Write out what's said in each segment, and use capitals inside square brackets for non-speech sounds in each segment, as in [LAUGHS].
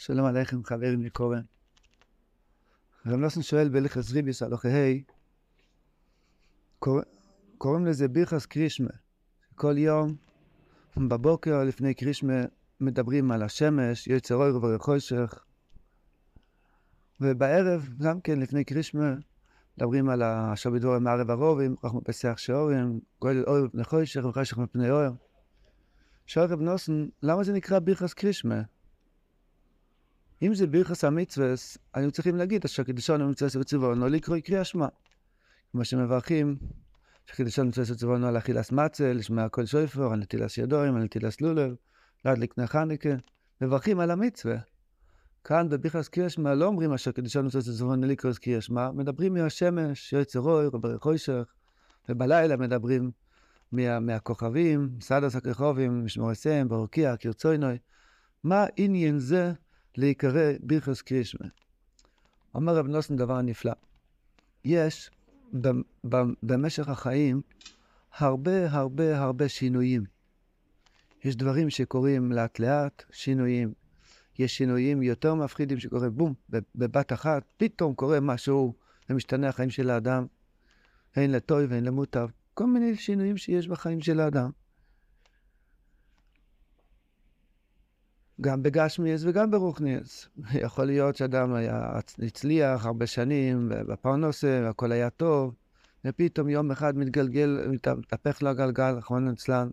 שלום עליכם חברים יקורן. רב נוסן שואל בהלכס ריביס הלכה ה' קוראים לזה בירחס קרישמה. כל יום בבוקר לפני קרישמה מדברים על השמש, יצר אור וחושך, ובערב גם כן לפני קרישמה מדברים על אשר בדבורים מערב הרובים, רחמו פסח שאורים, גואל אור מפני חושך וחושך מפני אור. שואל רב נוסן, למה זה נקרא בירחס קרישמה? אם זה בירחס המצווה, היינו צריכים להגיד, אשר קידשון המצווה וצבעונו לקרוא קריאה שמע. כמו שמברכים, שקידשון המצווה וצבעונו על אכילס מצה, לשמוע כל שויפור, על נטילס ידועים, על נטילס לולב, להדליק נחניקה, מברכים על המצווה. כאן בבירחס קריאה שמע לא אומרים אשר קידשון המצווה וצבעונו לקרוא קריאה שמע, מדברים מהשמש, יועצר אור, חושך, ובלילה מדברים מה, מהכוכבים, סדס הכוכבים, משמור הסם, ברוקיע, קרצוינוי. מה עניין זה להיקרא בירחס קרישמה. אומר רב נוסן דבר נפלא. יש במשך החיים הרבה הרבה הרבה שינויים. יש דברים שקורים לאט לאט, שינויים. יש שינויים יותר מפחידים שקורים בום, בבת אחת, פתאום קורה משהו ומשתנה החיים של האדם, הן לטוי והן למוטב. כל מיני שינויים שיש בחיים של האדם. גם בגשמיאס וגם ברוכניאס. [LAUGHS] יכול להיות שאדם היה הצליח הרבה שנים בפרנוסה, והכל היה טוב, ופתאום יום אחד מתגלגל, מתהפך לו הגלגל, רחמנא ליצלן.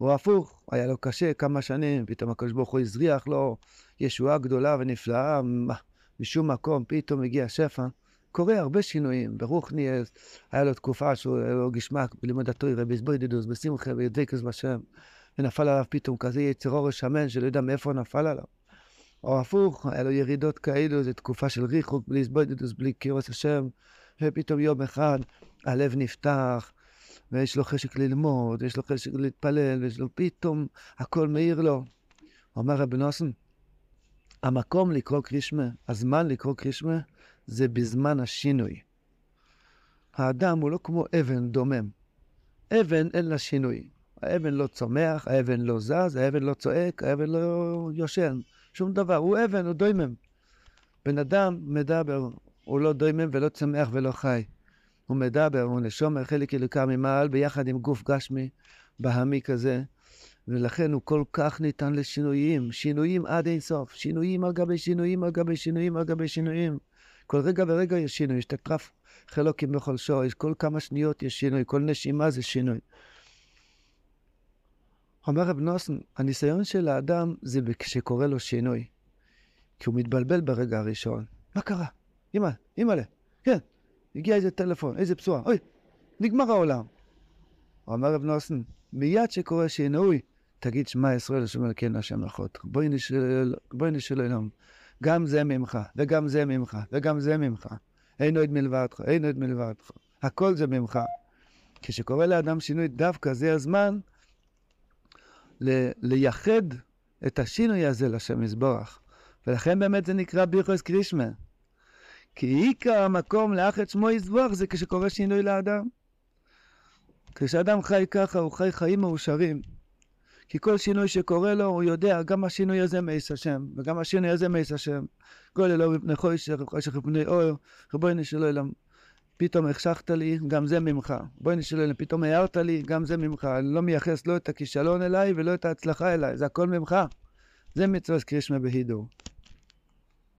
או הפוך, היה לו קשה כמה שנים, פתאום הקדוש ברוך הוא הזריח לו ישועה גדולה ונפלאה, משום מקום פתאום הגיע שפע. קורה הרבה שינויים, ברוכניאס, היה לו תקופה שהוא היה לו גשמק בלימוד התוירה, בזבוידידוס, בשמחה, וידבקס בשם. ונפל עליו פתאום כזה יצר אורש שמן שלא יודע מאיפה נפל עליו. או הפוך, היה לו ירידות כאלו, זו תקופה של ריחוק, בלי הסבוידדוס, בלי קירוס השם, ופתאום יום אחד הלב נפתח, ויש לו חשק ללמוד, יש לו חשק להתפלל, ויש לו פתאום, הכל מאיר לו. אומר רבי נוסן, המקום לקרוא קרישמה, הזמן לקרוא קרישמה, זה בזמן השינוי. האדם הוא לא כמו אבן דומם. אבן אין לה שינוי. האבן לא צומח, האבן לא זז, האבן לא צועק, האבן לא יושן. שום דבר, הוא אבן, הוא דוימם. בן אדם מדבר, הוא לא דוימם ולא צומח ולא חי. הוא מדבר, הוא נשומר חלק אלוקה ממעל ביחד עם גוף גשמי, בהמי כזה, ולכן הוא כל כך ניתן לשינויים, שינויים עד אין סוף, שינויים על גבי שינויים על גבי שינויים על גבי שינויים. כל רגע ורגע יש שינוי, יש תקרף חלוקים בכל שור, יש כל כמה שניות יש שינוי, כל נשימה זה שינוי. אומר רב נוסן, הניסיון של האדם זה כשקורה לו שינוי. כי הוא מתבלבל ברגע הראשון. מה קרה? אמא, אמא'לה, כן, הגיע איזה טלפון, איזה פצועה, אוי, נגמר העולם. אומר רב נוסן, מיד שקורה שינוי, תגיד שמע ישראל השם אלוקינו השם אחות. בואי נשאל אלוהים. גם זה ממך, וגם זה ממך, וגם זה ממך. אין עוד מלבדך, אין עוד מלבדך. הכל זה ממך. כשקורה לאדם שינוי, דווקא זה הזמן לייחד את השינוי הזה לשם יזבורך. ולכן באמת זה נקרא בירכוס קרישמה. כי עיקר המקום לאחד שמו יזבורך זה כשקורה שינוי לאדם. כשאדם חי ככה, הוא חי חיים מאושרים. כי כל שינוי שקורה לו, הוא יודע, גם השינוי הזה מעיס השם, וגם השינוי הזה מעיס השם. כל אלוהים מפני חושך, חושך מפני אור, ריבונו של עולם. פתאום החשכת לי, גם זה ממך. בואי נשאל, פתאום הערת לי, גם זה ממך. אני לא מייחס לא את הכישלון אליי ולא את ההצלחה אליי, זה הכל ממך. זה מצווה קרישמה בהידור.